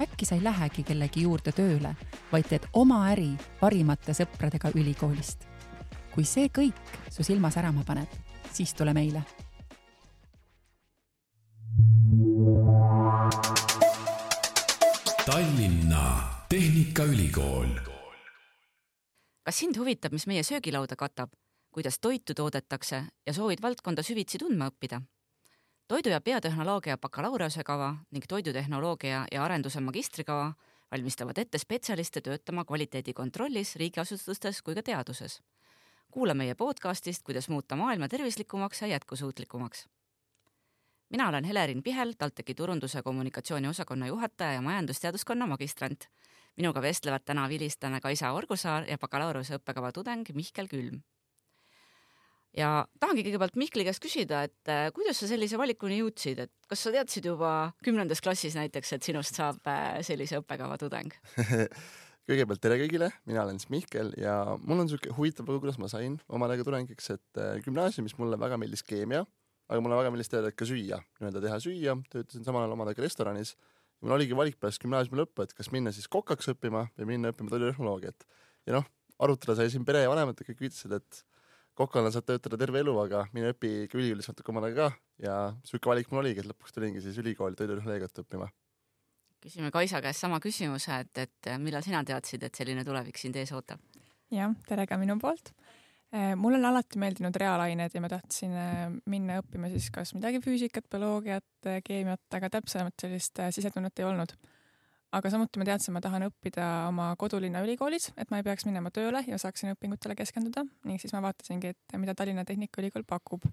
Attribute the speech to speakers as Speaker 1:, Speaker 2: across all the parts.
Speaker 1: äkki sa ei lähegi kellegi juurde tööle, vaid teed oma äri parimate sõpradega ülikoolist. kui see kõik su silma särama paneb, siis tule meile.
Speaker 2: Tallinna Tehnikaülikool.
Speaker 3: kas sind huvitab, mis meie söögilauda katab, kuidas toitu toodetakse ja soovid valdkonda süvitsi tundma õppida? Toidu- ja biotehnoloogia bakalaureusekava ning toidutehnoloogia ja arenduse magistrikava valmistavad ette spetsialiste töötama kvaliteedikontrollis riigiasutustes kui ka teaduses. kuula meie podcastist, kuidas muuta maailma tervislikumaks ja jätkusuutlikumaks. mina olen Helerin Pihel, TalTechi turunduse kommunikatsiooni osakonna juhataja ja majandusteaduskonna magistrant. minuga vestlevad täna vilistlane Kaisa Orgusaar ja bakalaureuse õppekava tudeng Mihkel Külm ja tahangi kõigepealt Mihkli käest küsida, et äh, kuidas sa sellise valikuni jõudsid, et kas sa teadsid juba kümnendas klassis näiteks, et sinust saab äh, sellise õppekava tudeng?
Speaker 4: Kõigepealt tere kõigile, mina olen siis Mihkel ja mul on niisugune huvitav lugu, kuidas ma sain omal ajal tudengiks, et äh, gümnaasiumis mulle väga meeldis keemia, aga mulle väga meeldis teha ka süüa, nii-öelda teha süüa, töötasin samal ajal omal ajal restoranis. Mul oligi valik pärast gümnaasiumi lõppu, et kas minna siis kokaks õppima või minna õppima toidutehnoloogiat. ja noh, arutada sai siin pere ja vanemad kõik ütlesid, et kokana saad töötada terve elu, aga mine õpi ikka ülikoolis natuke omal ajal ka ja sihuke valik mul oligi, et lõpuks tulingi siis ülikooli toidutehnoloogiat õppima.
Speaker 3: küsime Kaisa käest sama küsimuse, et, et millal sina teadsid, et selline tulevik sind ees ootab?
Speaker 5: jah, tere ka minu poolt. Eh, mulle on alati meeldinud reaalained ja ma tahtsin eh, minna õppima siis kas midagi füüsikat, bioloogiat, keemiat, aga täpsemat sellist sisetunnet ei olnud aga samuti ma teadsin, ma tahan õppida oma kodulinna ülikoolis, et ma ei peaks minema tööle ja saaksin õpingutele keskenduda ning siis ma vaatasingi, et mida Tallinna Tehnikaülikool pakub.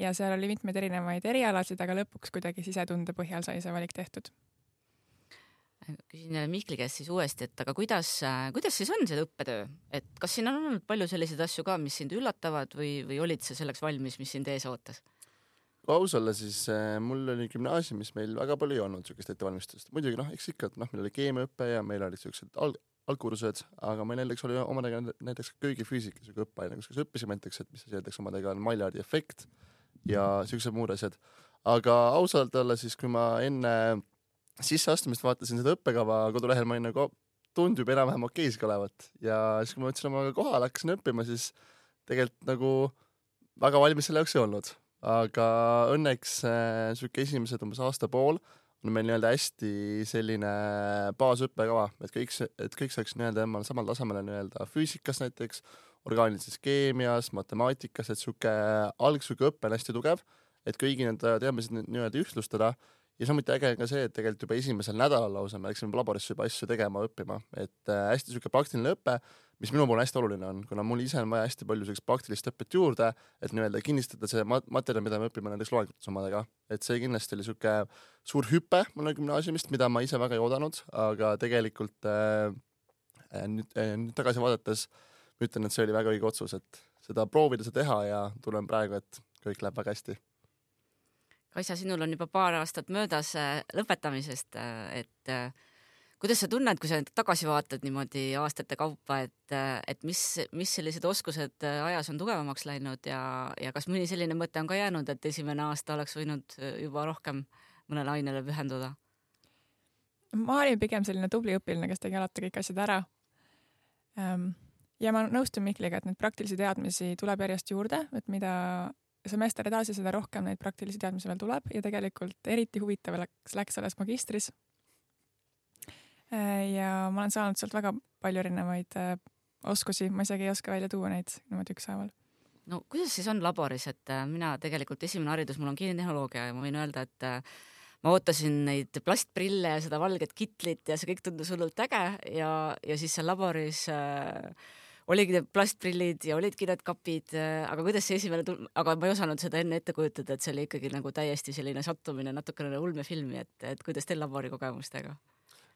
Speaker 5: ja seal oli mitmeid erinevaid erialasid, aga lõpuks kuidagi sisetunde põhjal sai see valik tehtud.
Speaker 3: küsin Mihkli käest siis uuesti, et aga kuidas, kuidas siis on see õppetöö, et kas siin on olnud palju selliseid asju ka, mis sind üllatavad või, või olid sa selleks valmis, mis sind ees ootas?
Speaker 4: Aus olla, siis äh, mul oli gümnaasiumis meil väga palju ei olnud niisugust ettevalmistust. muidugi noh, eks ikka, et noh, meil oli keemiaõpe ja meil olid niisugused alg-, algkursused, aga meil näiteks oli omadega näiteks köögifüüsika niisugune õppeaine, kus õppisime näiteks, et mis asi näiteks omadega on Maillardi efekt ja niisugused muud asjad. aga ausalt öelda siis, kui ma enne sisseastumist vaatasin seda õppekava kodulehel, ma olin nagu tundub enam-vähem okeiski olevat ja siis, kui ma võtsin omaga kohale, hakkasin õppima, siis tegelikult nagu väga valmis selle jaoks ei olnud aga õnneks niisugune äh, esimesed umbes aasta-pool on meil nii-öelda hästi selline baasõppekava, et kõik, et kõik saaks nii-öelda jääma samal tasemele nii-öelda füüsikas näiteks, orgaanilises keemias, matemaatikas, et niisugune alg, niisugune õpe on hästi tugev, et kõigi nende teadmisi nii-öelda ühtlustada ja samuti äge on ka see, et tegelikult juba esimesel nädalal lausa me läksime laborisse juba asju tegema, õppima, et äh, hästi niisugune praktiline õpe mis minu puhul hästi oluline on, kuna mul ise on vaja hästi palju sellist praktilist õpet juurde, et nii-öelda kinnistada see mat-, materjal, mida me õpime näiteks loengutes omadega. et see kindlasti oli niisugune suur hüpe mulle gümnaasiumist, mida ma ise väga ei oodanud, aga tegelikult äh, äh nüüd äh,, nüüd tagasi vaadates ma ütlen, et see oli väga õige otsus, et seda proovida, seda teha ja tunnen praegu, et kõik läheb väga hästi.
Speaker 3: Kaisa, sinul on juba paar aastat möödas äh, lõpetamisest, äh, et äh, kuidas sa tunned, kui sa tagasi vaatad niimoodi aastate kaupa, et, et mis, mis sellised oskused ajas on tugevamaks läinud ja, ja kas mõni selline mõte on ka jäänud, et esimene aasta oleks võinud juba rohkem mõnele ainele pühenduda?
Speaker 5: ma olin pigem selline tubli õpilane, kes tegi alati kõik asjad ära. Ehm, ja ma nõustun Mihkliga, et neid praktilisi teadmisi tuleb järjest juurde, et mida semester edasi, seda rohkem neid praktilisi teadmisi veel tuleb ja tegelikult eriti huvitav läks, läks alles magistris Äh, ja ma olen saanud sealt väga palju erinevaid äh, oskusi, ma isegi ei oska välja tuua neid niimoodi ükshaaval.
Speaker 3: no kuidas siis on laboris, et äh, mina tegelikult esimene haridus, mul on geenitehnoloogia ja ma võin öelda, et ma ootasin neid plastprille ja seda valget kitlit ja see kõik tundus hullult äge ja, ja siis seal laboris äh, oligi need plastprillid ja olidki need kapid, aga kuidas see esimene tul-, aga ma ei osanud seda enne ette kujutada, et see oli ikkagi nagu täiesti selline sattumine, natukene ulmefilmi, et, et kuidas teil laborikogemustega?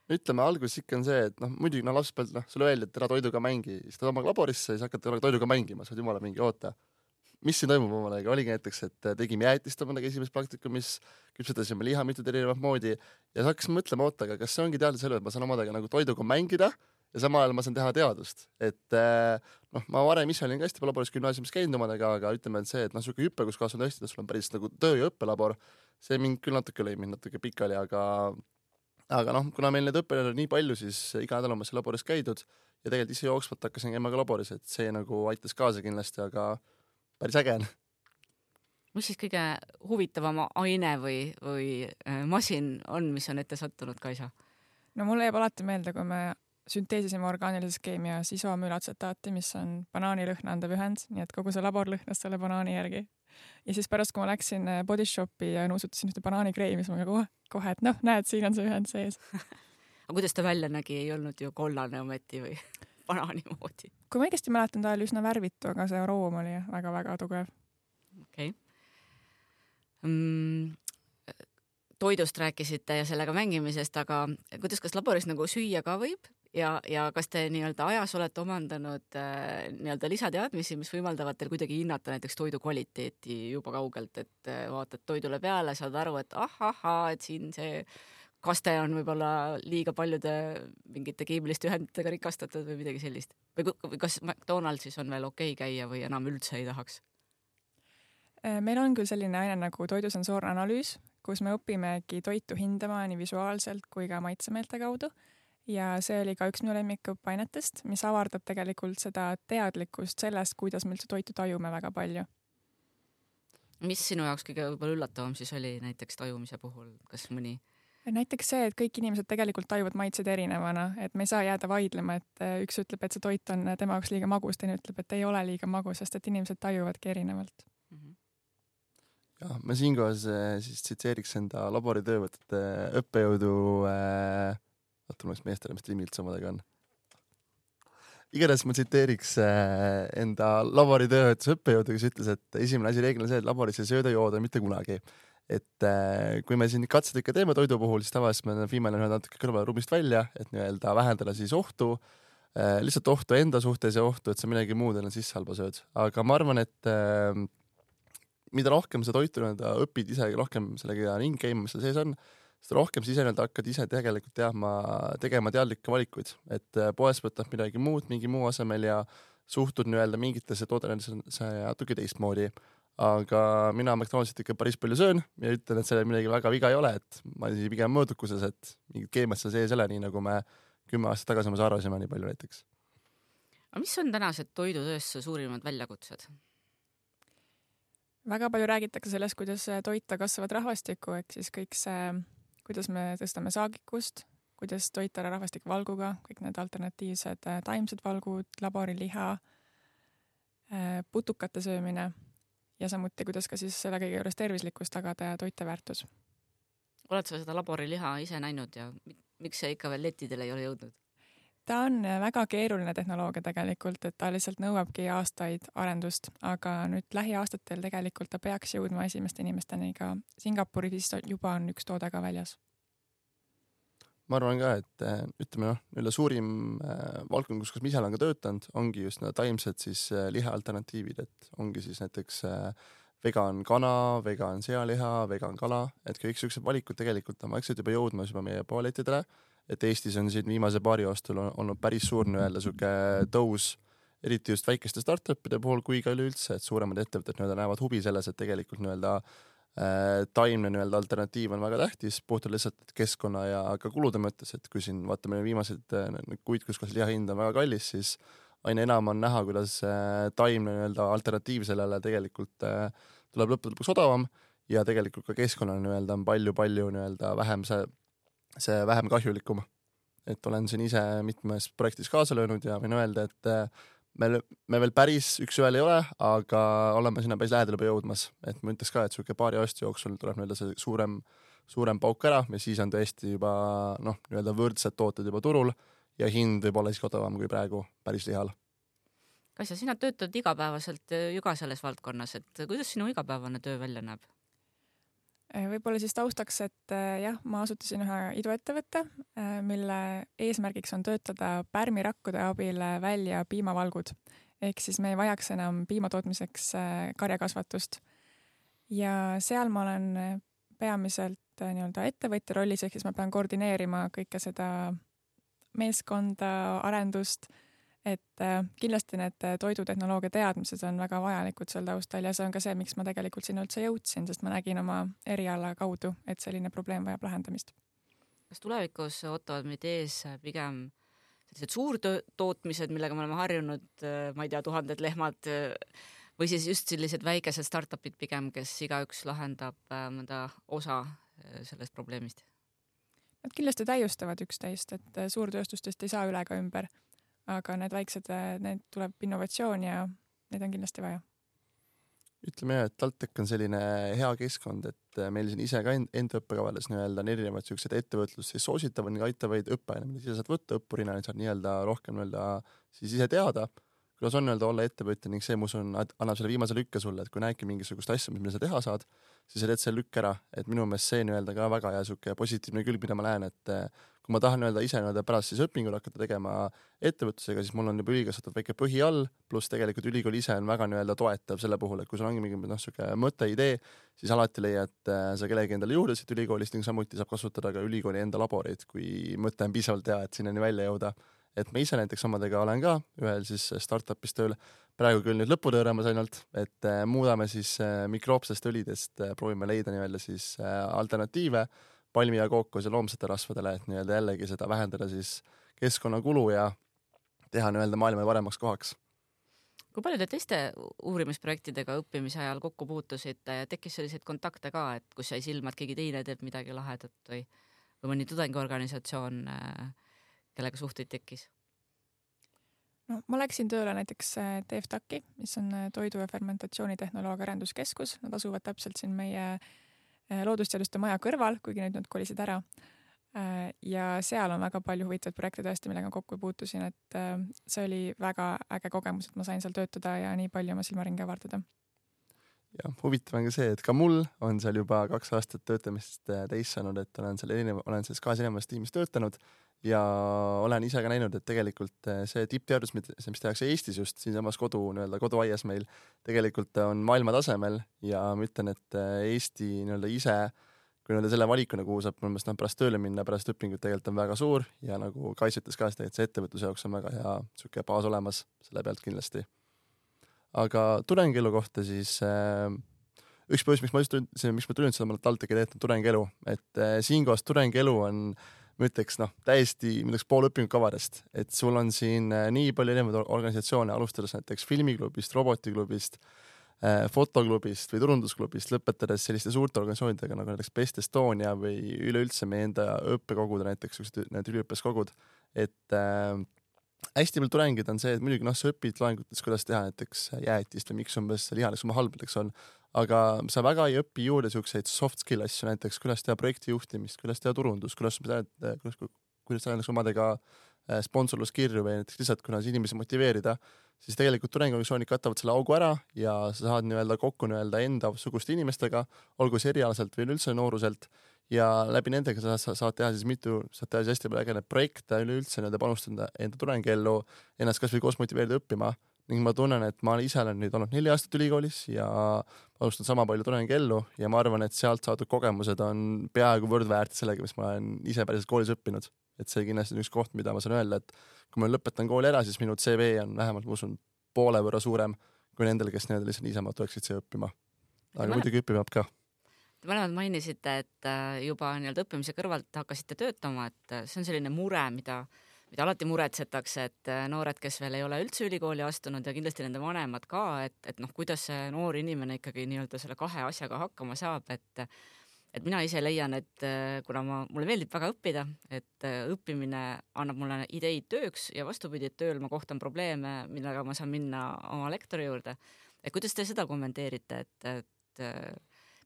Speaker 4: ütleme alguses ikka on see, et noh, muidugi no lapsepõlv, noh, sulle öeldi, et ära toiduga mängi, siis ta tõmbab laborisse, siis hakkad toiduga mängima, sa oled jumala mingi oota. mis siin toimub omadega, oligi näiteks, et tegime jäätist omadega esimeses praktikumis, küpsetasime liha mitut erinevat moodi ja siis hakkasime mõtlema, oota, aga kas see ongi teadus selle, et ma saan omadega nagu toiduga mängida ja samal ajal ma saan teha teadust, et noh, ma varem ise olin ka hästi palju laboris gümnaasiumis käinud omadega, aga ütleme, et see, et noh, niisugune hüpe, kus kohas on tõesti, sul on päris nagu töö- ja õppelabor, see mind küll natuke lõi mind natuke pikali, aga aga noh, kuna meil neid õppetöid on nii palju, siis iga nädal on meil seal laboris käidud ja tegelikult ise jooksvalt hakkasin käima ka laboris, et see nagu aitas kaasa kindlasti, aga päris äge on.
Speaker 3: mis siis kõige huvitavam aine või, või äh, masin on, mis on ette sattunud, Kaisa?
Speaker 5: no mulle jääb alati meelde, kui me sünteesisime orgaanilises keemias isomülatsetaati, mis on banaanilõhna andev ühend, nii et kogu see labor lõhnas selle banaani järgi ja siis pärast, kui ma läksin äh, Body Shopi ja nuusutasin ühte banaanikreemi, siis ma kohe, kohe, et noh, näed, siin on see ühend sees
Speaker 3: aga kuidas ta välja nägi, ei olnud ju kollane ometi või banaani moodi?
Speaker 5: kui ma õigesti mäletan, ta oli üsna värvitu, aga see aroom oli väga-väga tugev.
Speaker 3: okei okay. mm,. toidust rääkisite ja sellega mängimisest, aga kuidas, kas laboris nagu süüa ka võib ja, ja kas te nii-öelda ajas olete omandanud äh, nii-öelda lisateadmisi, mis võimaldavad teil kuidagi hinnata näiteks toidu kvaliteeti juba kaugelt, et äh, vaatad toidule peale, saad aru, et ahahhaa, et siin see kaste on võib-olla liiga paljude mingite keemiliste ühenditega rikastatud või midagi sellist või, või kas McDonaldsis on veel okei okay käia või enam üldse ei tahaks?
Speaker 5: Äh, meil on küll selline aine nagu toidusensoorne analüüs, kus me õpimegi toitu hindama nii visuaalselt kui ka maitsemeelte kaudu ja see oli ka üks minu lemmikõppeainetest, mis avardab tegelikult seda teadlikkust sellest, kuidas me üldse toitu tajume väga palju.
Speaker 3: mis sinu jaoks kõige võib-olla üllatavam siis oli näiteks tajumise puhul, kas mõni?
Speaker 5: näiteks see, et kõik inimesed tegelikult tajuvad maitseid erinevana, et me ei saa jääda vaidlema, et äh, üks ütleb, et see toit on tema jaoks liiga magus, teine ütleb, et ei ole liiga magus, sest et inimesed tajuvadki erinevalt mm. -hmm
Speaker 4: jah, ma siinkohas äh, siis tsiteeriks enda laboritöövõtete õppejõudu äh, läks meestele, mis üldse omadega on. igatahes ma tsiteeriks äh, enda laboritööõetuse õppejõudu, kes ütles, et esimene asi reeglina see, et laboris ei sööda jooda mitte kunagi. et äh, kui me siin katseid ikka teeme toidu puhul, siis tavaliselt me viime nad natuke kõrvalruumist välja, et nii-öelda vähendada siis ohtu äh,, lihtsalt ohtu enda suhtes ja ohtu, et sa midagi muud enne sisse halba sööd. aga ma arvan, et mida rohkem sa toitu nii-öelda õpid ise, rohkem sellega ringi käima, mis seal sees on seda rohkem sa ise nii-öelda hakkad ise tegelikult teadma, tegema teadlikke valikuid, et äh, poest võtad midagi muud mingi muu asemel ja suhtud nii-öelda mingitesse toodetesse natuke teistmoodi. aga mina McDonaldsit ikka päris palju söön ja ütlen, et sellel midagi väga viga ei ole, et ma olen pigem mõõdukuses, et mingit keemiat seal sees ei ole, nii nagu me kümme aastat tagasi umbes arvasime nii palju näiteks.
Speaker 3: aga mis on tänased toidutööstuse suurimad väljakutsed?
Speaker 5: väga palju räägitakse sellest, kuidas toita kasvavat rahvastikku, ehk siis kõik see kuidas me tõstame saagikust, kuidas toita ära rahvastik valguga, kõik need alternatiivsed äh, taimsed valgud, laboriliha, äh, putukate söömine ja samuti, kuidas ka siis selle kõige juures tervislikkust tagada ja toiteväärtus.
Speaker 3: oled sa seda laboriliha ise näinud ja miks see ikka veel lettidele ei ole jõudnud?
Speaker 5: Ta on äh, väga keeruline tehnoloogia tegelikult, et ta lihtsalt nõuabki aastaid arendust, aga nüüd lähiaastatel tegelikult ta peaks jõudma esimeste inimesteni ka Singapuris vist juba on üks toode ka väljas.
Speaker 4: ma arvan ka, et äh, ütleme noh, nii-öelda suurim äh, valdkond, kus, kus ma ise olen ka töötanud, ongi just need taimsed siis liha alternatiivid, et ongi siis näiteks vegan kana, vegan sealiha, vegan kala, et kõik siuksed valikud tegelikult on vaikselt juba jõudmas juba meie poelettidele et Eestis on siin viimase paari aastal olnud päris suur nii-öelda sihuke tõus, eriti just väikeste startup'ide puhul kui ka üleüldse, et suuremad ettevõtted nii-öelda näevad huvi selles, et tegelikult nii-öelda äh, taimne nii-öelda alternatiiv on väga tähtis, puhtalt lihtsalt keskkonna ja ka kulude mõttes, et kui siin vaatame viimaseid äh, kuid, kus kohas liha hind on väga kallis, siis aina enam on näha, kuidas äh, taimne nii-öelda alternatiiv sellele tegelikult tuleb lõppude lõpuks odavam ja tegelikult ka keskkonnale nii-öelda on palju-palju nii-öelda vähem see see vähem kahjulikum. et olen siin ise mitmes projektis kaasa löönud ja võin öelda, et äh, me, me veel päris üks-ühele ei ole, aga oleme sinna päris lähedale juba jõudmas, et ma ütleks ka, et sihuke paari aasta jooksul tuleb nii-öelda see suurem, suurem pauk ära ja siis on tõesti juba noh, nii-öelda võrdsed tooted juba turul ja hind võib olla isegi odavam kui praegu päris lihal.
Speaker 3: Kasia, sina töötad igapäevaselt ju ka selles valdkonnas, et kuidas sinu igapäevane töö välja näeb?
Speaker 5: Võib-olla siis taustaks, et äh, jah, ma asutasin ühe iduettevõtte, äh, mille eesmärgiks on töötada pärmirakkude abil välja piimavalgud. ehk siis me ei vajaks enam piima tootmiseks karjakasvatust. ja seal ma olen peamiselt nii-öelda ettevõtja rollis, ehk siis ma pean koordineerima kõike seda meeskonda, arendust et äh, kindlasti need äh, toidutehnoloogia teadmised on väga vajalikud seal taustal ja see on ka see, miks ma tegelikult sinna üldse jõudsin, sest ma nägin oma eriala kaudu, et selline probleem vajab lahendamist.
Speaker 3: kas tulevikus ootavad meid ees pigem sellised suurtootmised, millega me oleme harjunud, äh, ma ei tea, tuhanded lehmad või siis just sellised väikesed startup'id pigem, kes igaüks lahendab mõnda osa sellest probleemist?
Speaker 5: Nad kindlasti täiustavad üksteist, et suurtööstustest ei saa üle ega ümber aga need väiksed, need tuleb innovatsioon ja neid on kindlasti vaja.
Speaker 4: ütleme jah, et TalTech on selline hea keskkond, et meil siin ise ka enda õppekavades nii-öelda on erinevad siuksed ettevõtlust siis soositavad ning aitavaid õppeaineid, mida sa saad võtta õppurina, saad nii-öelda rohkem nii-öelda siis ise teada kuidas on öelda olla ettevõtja ning see, ma usun, annab selle viimase lükke sulle, et kui näedki mingisugust asja, mida sa teha saad, siis sa teed selle lükk ära, et minu meelest see nii-öelda ka väga hea sihuke positiivne külg, mida ma näen, et kui ma tahan öelda ise nii-öelda pärast siis õpingul hakata tegema ettevõtlusega, siis mul on juba ülikasvatatud väike põhi all, pluss tegelikult ülikool ise on väga nii-öelda toetav selle puhul, et kui sul ongi mingi noh, sihuke mõte, idee, siis alati leiad äh, sa kellegi endale juurde siit ülikoolist ning samuti saab kasutada ka ülikooli enda laboreid, kui mõte on piisavalt hea, et sinnani välja jõuda. et ma ise näiteks omadega olen ka ühel siis startup'is tööl, praegu küll nüüd lõputõõramas ainult, et äh, muudame siis äh, mikroopsest õlidest, proovime leida nii-öelda siis alternatiive palmi ja kookos ja loomsete rasvadele, et nii-öelda jällegi seda vähendada siis keskkonnakulu ja teha nii-öelda maailma paremaks kohaks.
Speaker 3: kui palju te teiste uurimisprojektidega õppimise ajal kokku puutusite, tekkis selliseid kontakte ka, et kus jäi silma, et keegi teine teeb midagi lahedat või, või mõni tudengiorganisatsioon, kellega suhteid tekkis?
Speaker 5: no ma läksin tööle näiteks TFTAC-i, mis on Toidu- ja Fermentatsioonitehnoloogia Arenduskeskus, nad asuvad täpselt siin meie äh, Äh, loodusteaduste maja kõrval, kuigi nüüd nad kolisid ära. Äh, ja seal on väga palju huvitavaid projekte tõesti, millega kokku puutusin, et äh, see oli väga äge kogemus, et ma sain seal töötada ja nii palju oma silmaringi avardada.
Speaker 4: jah, huvitav on ka see, et ka mul on seal juba kaks aastat töötamist täis saanud, et olen seal erinev, olen selles kahes erinevas tiimis töötanud ja olen ise ka näinud, et tegelikult eh, see tippteadus, mis tehakse Eestis just siinsamas kodu nii-öelda koduaias meil, tegelikult on maailmatasemel ja ma ütlen, et eh, Eesti nii-öelda ise kui nii-öelda selle valikuna, kuhu saab minu meelest noh, pärast tööle minna, pärast õpingut tegelikult on väga suur ja nagu Kais ütles ka, et see ettevõtluse jaoks on väga hea niisugune baas olemas selle pealt kindlasti. aga tudengielu kohta siis äh, üks põhjus, miks ma just, miks ma tulin üldse oma TalTechi teed, on tudengielu, et äh, siinkohas tudengielu on äh, ma ütleks noh, täiesti, ma ütleks pool õpingukavadest, et sul on siin äh, nii palju erinevaid organisatsioone, alustades näiteks filmiklubist, robotiklubist, äh, fotoklubist või turundusklubist, lõpetades selliste suurte organisatsioonidega nagu näiteks Best Estonia või üleüldse meie enda õppekogud, näiteks siuksed need üliõpilaskogud, et äh, hästi palju tudengid on see, et muidugi noh, sa õpid loengutes, kuidas teha näiteks jäätist või miks umbes lihalik oma halbadeks on, aga sa väga ei õpi juurde siukseid soft skill asju, näiteks kuidas teha projekti juhtimist, kuidas teha turundust, kuidas, kuidas, kuidas sa näiteks omadega äh, sponsorluskirju või näiteks lihtsalt, kuidas inimesi motiveerida, siis tegelikult tudengiorganisatsioonid katavad selle augu ära ja sa saad nii-öelda kokku nii-öelda endasuguste inimestega, olgu see erialaselt või üleüldse nooruselt ja läbi nendega sa, sa saad teha siis mitu, saad teha siis hästi palju ägedaid projekte, üleüldse nii-öelda panustada enda tudengiellu, ennast kasvõi koos motiveerida õppima ning ma tunnen, et ma ise olen nüüd olnud neli aastat ülikoolis ja alustan sama palju tudengiellu ja ma arvan, et sealt saadud kogemused on peaaegu võrdväärt sellega, mis ma olen ise päriselt koolis õppinud. et see kindlasti on üks koht, mida ma saan öelda, et kui ma lõpetan kooli ära, siis minu CV on vähemalt, ma usun, poole võrra suurem kui nendel, kes nii-öelda lihtsalt niisama tuleksid siia õppima. aga muidugi õppima peab ka
Speaker 3: Te mõlemad mainisite, et äh, juba nii-öelda õppimise kõrvalt hakkasite töötama, et äh, see on selline mure, mida mida alati muretsetakse, et äh, noored, kes veel ei ole üldse ülikooli astunud ja kindlasti nende vanemad ka, et, et noh, kuidas see noor inimene ikkagi nii-öelda selle kahe asjaga hakkama saab, et et mina ise leian, et kuna ma, mulle meeldib väga õppida, et õppimine annab mulle ideid tööks ja vastupidi, et tööl ma kohtan probleeme, millega ma saan minna oma lektori juurde. et kuidas te seda kommenteerite, et, et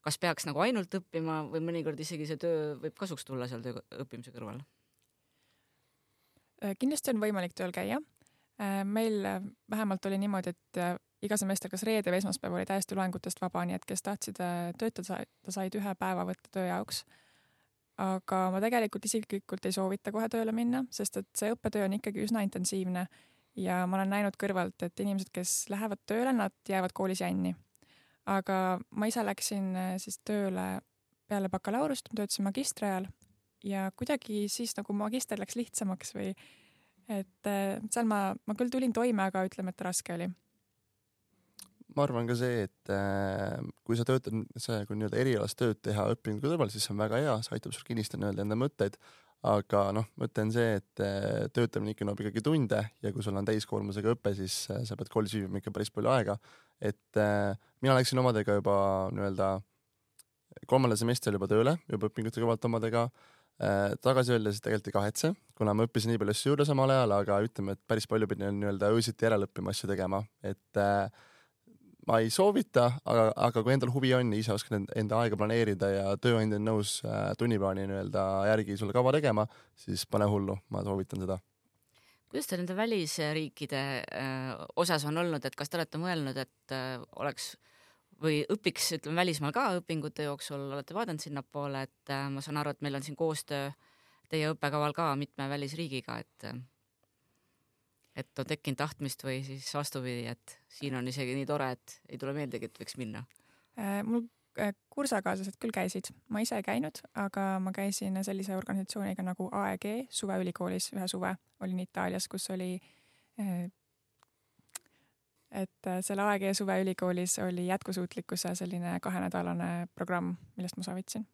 Speaker 3: kas peaks nagu ainult õppima või mõnikord isegi see töö võib kasuks tulla seal töö õppimise kõrval?
Speaker 5: Äh, kindlasti on võimalik tööl käia. Äh, meil äh, vähemalt oli niimoodi, et iga semester kas reede või esmaspäev oli täiesti loengutest vaba, nii et kes tahtsid töötada, said ühe päeva võtta töö jaoks. aga ma tegelikult isiklikult ei soovita kohe tööle minna, sest et see õppetöö on ikkagi üsna intensiivne ja ma olen näinud kõrvalt, et inimesed, kes lähevad tööle, nad jäävad koolis jänni. Aga ma ise läksin äh, siis tööle peale bakalaureust, ma töötasin magistri ajal ja kuidagi siis nagu magister läks lihtsamaks või et äh, seal ma, ma küll tulin toime, aga ütleme, et raske oli.
Speaker 4: ma arvan ka see, et äh, kui sa töötad, see, kui nii-öelda erialast tööd teha õpingu kõrval, siis see on väga hea, see aitab sul kinnistada nii-öelda enda mõtteid. Aga noh, mõte on see, et äh, töötamine ikka nõuab ikkagi tunde ja kui sul on täiskoormusega õpe, siis sa pead koolis viibima ikka päris palju aega. et mina läksin omadega juba nii-öelda kolmandal semestril juba tööle, juba õpingute kõrvalt omadega tagasi öeldes tegelikult ei kahetse, kuna ma õppisin nii palju asju juurde samal ajal, aga ütleme, et päris palju pidin nii-öelda öösiti järele õppima asju tegema, et äh, ma ei soovita, aga, aga kui endal huvi on ise oskad enda aega planeerida ja tööandja on nõus äh, tunniplaani nii-öelda järgi sulle kava tegema, siis pane hullu, ma soovitan seda.
Speaker 3: kuidas teil nende välisriikide äh, osas on olnud, et kas te olete mõelnud, et äh, oleks või õpiks, ütleme välismaal ka õpingute jooksul, olete vaadanud sinnapoole, et ma saan aru, et meil on siin koostöö teie õppekaval ka mitme välisriigiga, et et on tekkinud tahtmist või siis vastupidi, et siin on isegi nii tore, et ei tule meeldegi, et võiks minna
Speaker 5: äh,? mul äh, kursakaaslased küll käisid, ma ise ei käinud, aga ma käisin sellise organisatsiooniga nagu AEG suveülikoolis ühe suve, olin Itaalias, kus oli äh, et selle AEG suveülikoolis oli jätkusuutlikkuse selline kahenädalane programm, millest ma osa võtsin.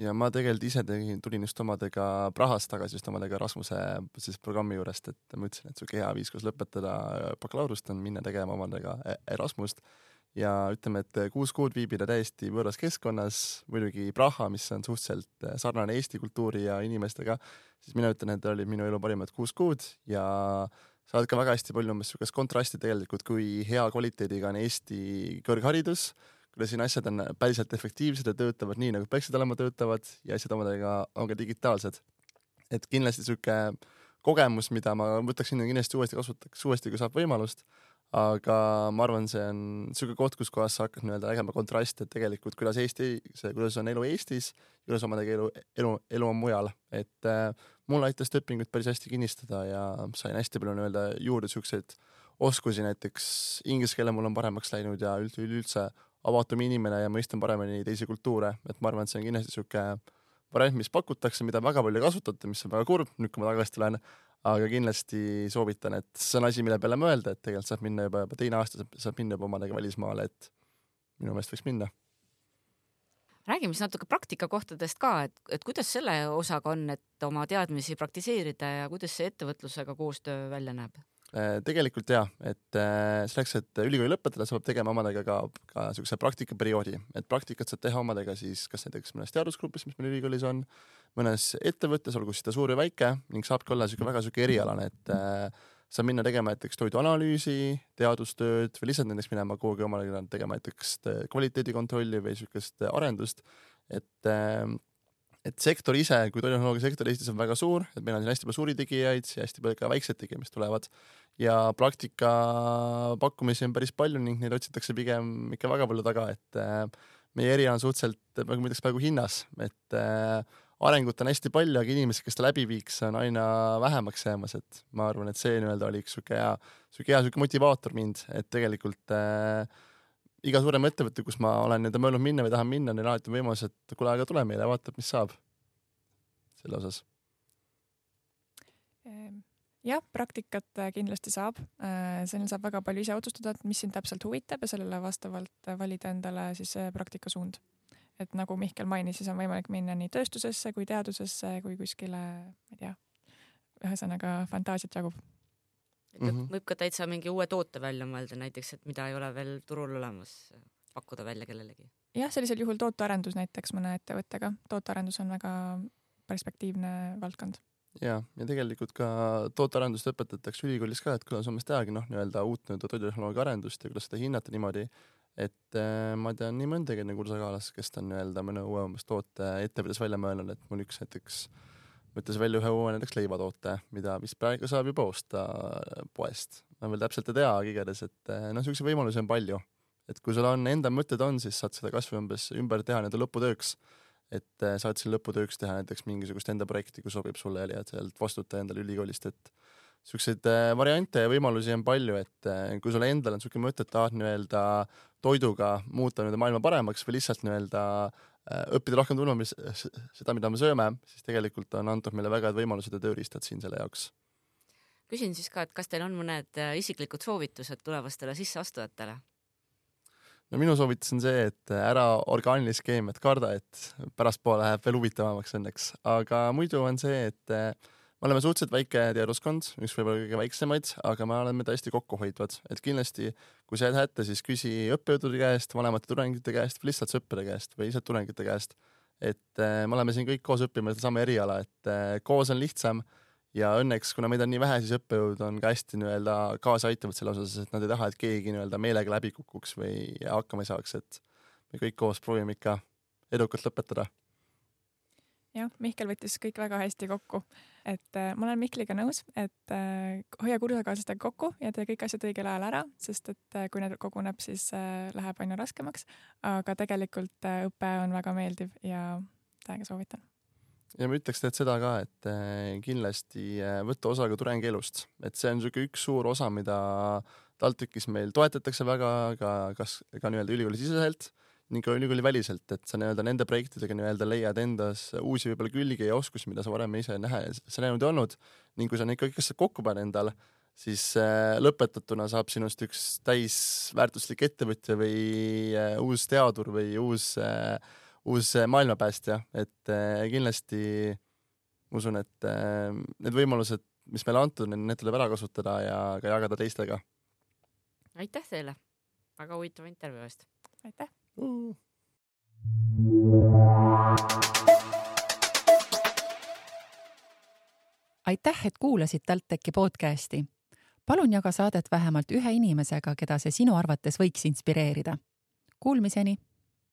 Speaker 4: Ja, ma tegelikult ise tegin, tulin just omadega Prahast tagasi just omadega Rasmuse siis programmi juurest, et ma ütlesin, et sihuke hea viis, kus lõpetada bakalaureust on minna tegema omadega e-, Erasmust. Ja ütleme, et kuus kuud viibida täiesti võõras keskkonnas, muidugi Praha, mis on suhteliselt sarnane Eesti kultuuri ja inimestega, siis mina ütlen, et olid minu elu parimad kuus kuud ja sa oled ka väga hästi palju umbes niisugust kontrasti tegelikult, kui hea kvaliteediga on Eesti kõrgharidus, kuidas siin asjad on päriselt efektiivsed ja töötavad nii, nagu peaksid olema, töötavad ja asjad omadega on ka digitaalsed. et kindlasti niisugune kogemus, mida ma võtaksin kindlasti uuesti kasutaks, uuesti, kui saab võimalust, aga ma arvan, see on niisugune koht, kus kohas sa hakkad nii-öelda nägema kontraste, et tegelikult kuidas Eesti, see, kuidas on elu Eestis, kuidas omadega elu, elu, elu on mujal, et äh, mul aitas õpingut päris hästi kinnistada ja sain hästi palju nii-öelda juurde siukseid oskusi, näiteks inglise keele mul on paremaks läinud ja üldse, üleüldse avatum inimene ja mõistan paremini teisi kultuure, et ma arvan, et see on kindlasti sihuke variant, mis pakutakse, mida väga palju ei kasutata, mis on väga kurb, nüüd kui ma tagasi tulen, aga kindlasti soovitan, et see on asi, mille peale mõelda, et tegelikult saab minna juba, juba teine aasta saab, saab minna juba omadega välismaale, et minu meelest võiks minna.
Speaker 3: Räägime siis natuke praktikakohtadest ka, et, et kuidas selle osaga on, et oma teadmisi praktiseerida ja kuidas see ettevõtlusega koostöö välja näeb?
Speaker 4: Äh, tegelikult ja, et äh, selleks, et ülikooli lõpetada, sa pead tegema omadega ka, ka niisuguse praktikaperioodi, et praktikat saad teha omadega siis kas näiteks mõnes teadusgrupis, mis meil ülikoolis on, mõnes ettevõttes, olgu siis ta suur või väike ning saabki olla niisugune väga niisugune erialane, et äh, saab minna tegema näiteks toiduanalüüsi, teadustööd või lihtsalt näiteks minema kuhugi omale tegema näiteks kvaliteedikontrolli või niisugust arendust, et ähm, et sektor ise, kui toidutehnoloogia sektor Eestis on väga suur, et meil on siin hästi palju suuri tegijaid ja hästi palju ka väikseid tegijaid, mis tulevad. Ja praktika pakkumisi on päris palju ning neid otsitakse pigem ikka väga palju taga, et äh, meie eriala on suhteliselt, ma ütleks praegu hinnas, et äh, arengut on hästi palju, aga inimesi, kes ta läbi viiks, on aina vähemaks jäämas, et ma arvan, et see nii-öelda oli üks sihuke hea, sihuke hea sihuke motivaator mind, et tegelikult äh, iga suurem ettevõte, kus ma olen nii-öelda mõelnud minna või tahan minna, neil alati on võimalus, et kuule, aga tule meile, vaatab, mis saab selle osas.
Speaker 5: Ehm, jah, praktikat äh, kindlasti saab, äh, seal saab väga palju ise otsustada, et mis sind täpselt huvitab ja sellele vastavalt valida endale siis praktikasuund et nagu Mihkel mainis, siis on võimalik minna nii tööstusesse kui teadusesse kui kuskile, ma ei tea, ühesõnaga fantaasiat jagub.
Speaker 3: Et mm -hmm. võib ka täitsa mingi uue toote välja mõelda näiteks, et mida ei ole veel turul olemas, pakkuda välja kellelegi.
Speaker 5: jah, sellisel juhul tootearendus näiteks mõne ettevõttega, tootearendus on väga perspektiivne valdkond
Speaker 4: ja, ja tegelikult ka tootearendust õpetatakse ülikoolis ka, et kuidas umbes tehagi noh, nii-öelda uut nii-öelda toidutehnoloogia arendust ja kuidas seda hinnata niimoodi, et äh, ma tean nii mõndagi enne kursakaalast, kes on nii-öelda mõne uue umbes toote ettevõttes välja mõelnud, et mul üks näiteks mõtles välja ühe uue näiteks leivatoote, mida vist praegu saab juba osta poest. ma veel täpselt ei tea, aga igatahes, et noh, niisuguseid võimalusi on palju. et kui sul on enda mõtted on, siis saad seda kasvõi umbes ümber teha nii-öelda lõputööks. et saad siin lõputööks teha näiteks mingisugust enda projekti, kui sobib sulle ja leiad sealt vastutaja endale ülikoolist, et siukseid variante ja võimalusi on palju, et kui sul endal on niisugune mõte, et tahad nii-öelda toiduga muuta nii-öelda maailma paremaks või lihtsalt nii-öelda Äh, õppida rohkem tundma, mis, seda, mida me sööme, siis tegelikult on antud meile väga head võimalused ja tööriistad siin selle jaoks.
Speaker 3: küsin siis ka, et kas teil on mõned äh, isiklikud soovitused tulevastele sisseastujatele?
Speaker 4: no minu soovitus on see, et ära orgaanilist keemiat karda, et pärastpoole läheb veel huvitavamaks õnneks, aga muidu on see, et äh, me oleme suhteliselt väike teaduskond, üks võib-olla kõige väiksemaid, aga me oleme tõesti kokkuhoidvad, et kindlasti kui sa jääd hätta, siis küsi õppejõudude käest, vanemate tudengite käest või lihtsalt sõprade käest või lihtsalt tudengite käest. et äh, me oleme siin kõik koos õppimas sedasama eriala, et äh, koos on lihtsam ja õnneks, kuna meid on nii vähe, siis õppejõud on ka hästi nii-öelda kaasa aitavad selle osas, et nad ei taha, et keegi nii-öelda meelega läbi kukuks või hakkama ei saaks, et me kõik koos proovime ikka edukalt lõpetada
Speaker 5: jah, Mihkel võttis kõik väga hästi kokku, et äh, ma olen Mihkliga nõus, et äh, hoia kursusekaaslastega kokku ja tee kõik asjad õigel ajal ära, sest et äh, kui need koguneb, siis äh, läheb aina raskemaks. aga tegelikult äh, õpe on väga meeldiv ja täiega soovitan.
Speaker 4: ja ma ütleks tegelikult seda ka, et äh, kindlasti äh, võtta osa ka tudengielust, et see on niisugune üks suur osa, mida TalTechis meil toetatakse väga ka, kas ka nii-öelda ülikooli siseselt ning ka ülikooli väliselt, et sa nii-öelda nende projektidega nii-öelda leiad endas uusi võib-olla külgi ja oskusi, mida sa varem ise näha, sa näinud ei olnud ning kui sa neid kõik asjad kokku paned endale, siis äh, lõpetatuna saab sinust üks täisväärtuslik ettevõtja või äh, uus teadur või uus äh,, uus maailmapäästja, et kindlasti ma usun, et need võimalused, mis meile antud, need tuleb ära kasutada ja ka jagada teistega.
Speaker 3: aitäh teile väga huvitava intervjuu eest!
Speaker 5: aitäh!
Speaker 1: Aitäh, et kuulasid TalTechi podcasti. palun jaga saadet vähemalt ühe inimesega, keda see sinu arvates võiks inspireerida. Kuulmiseni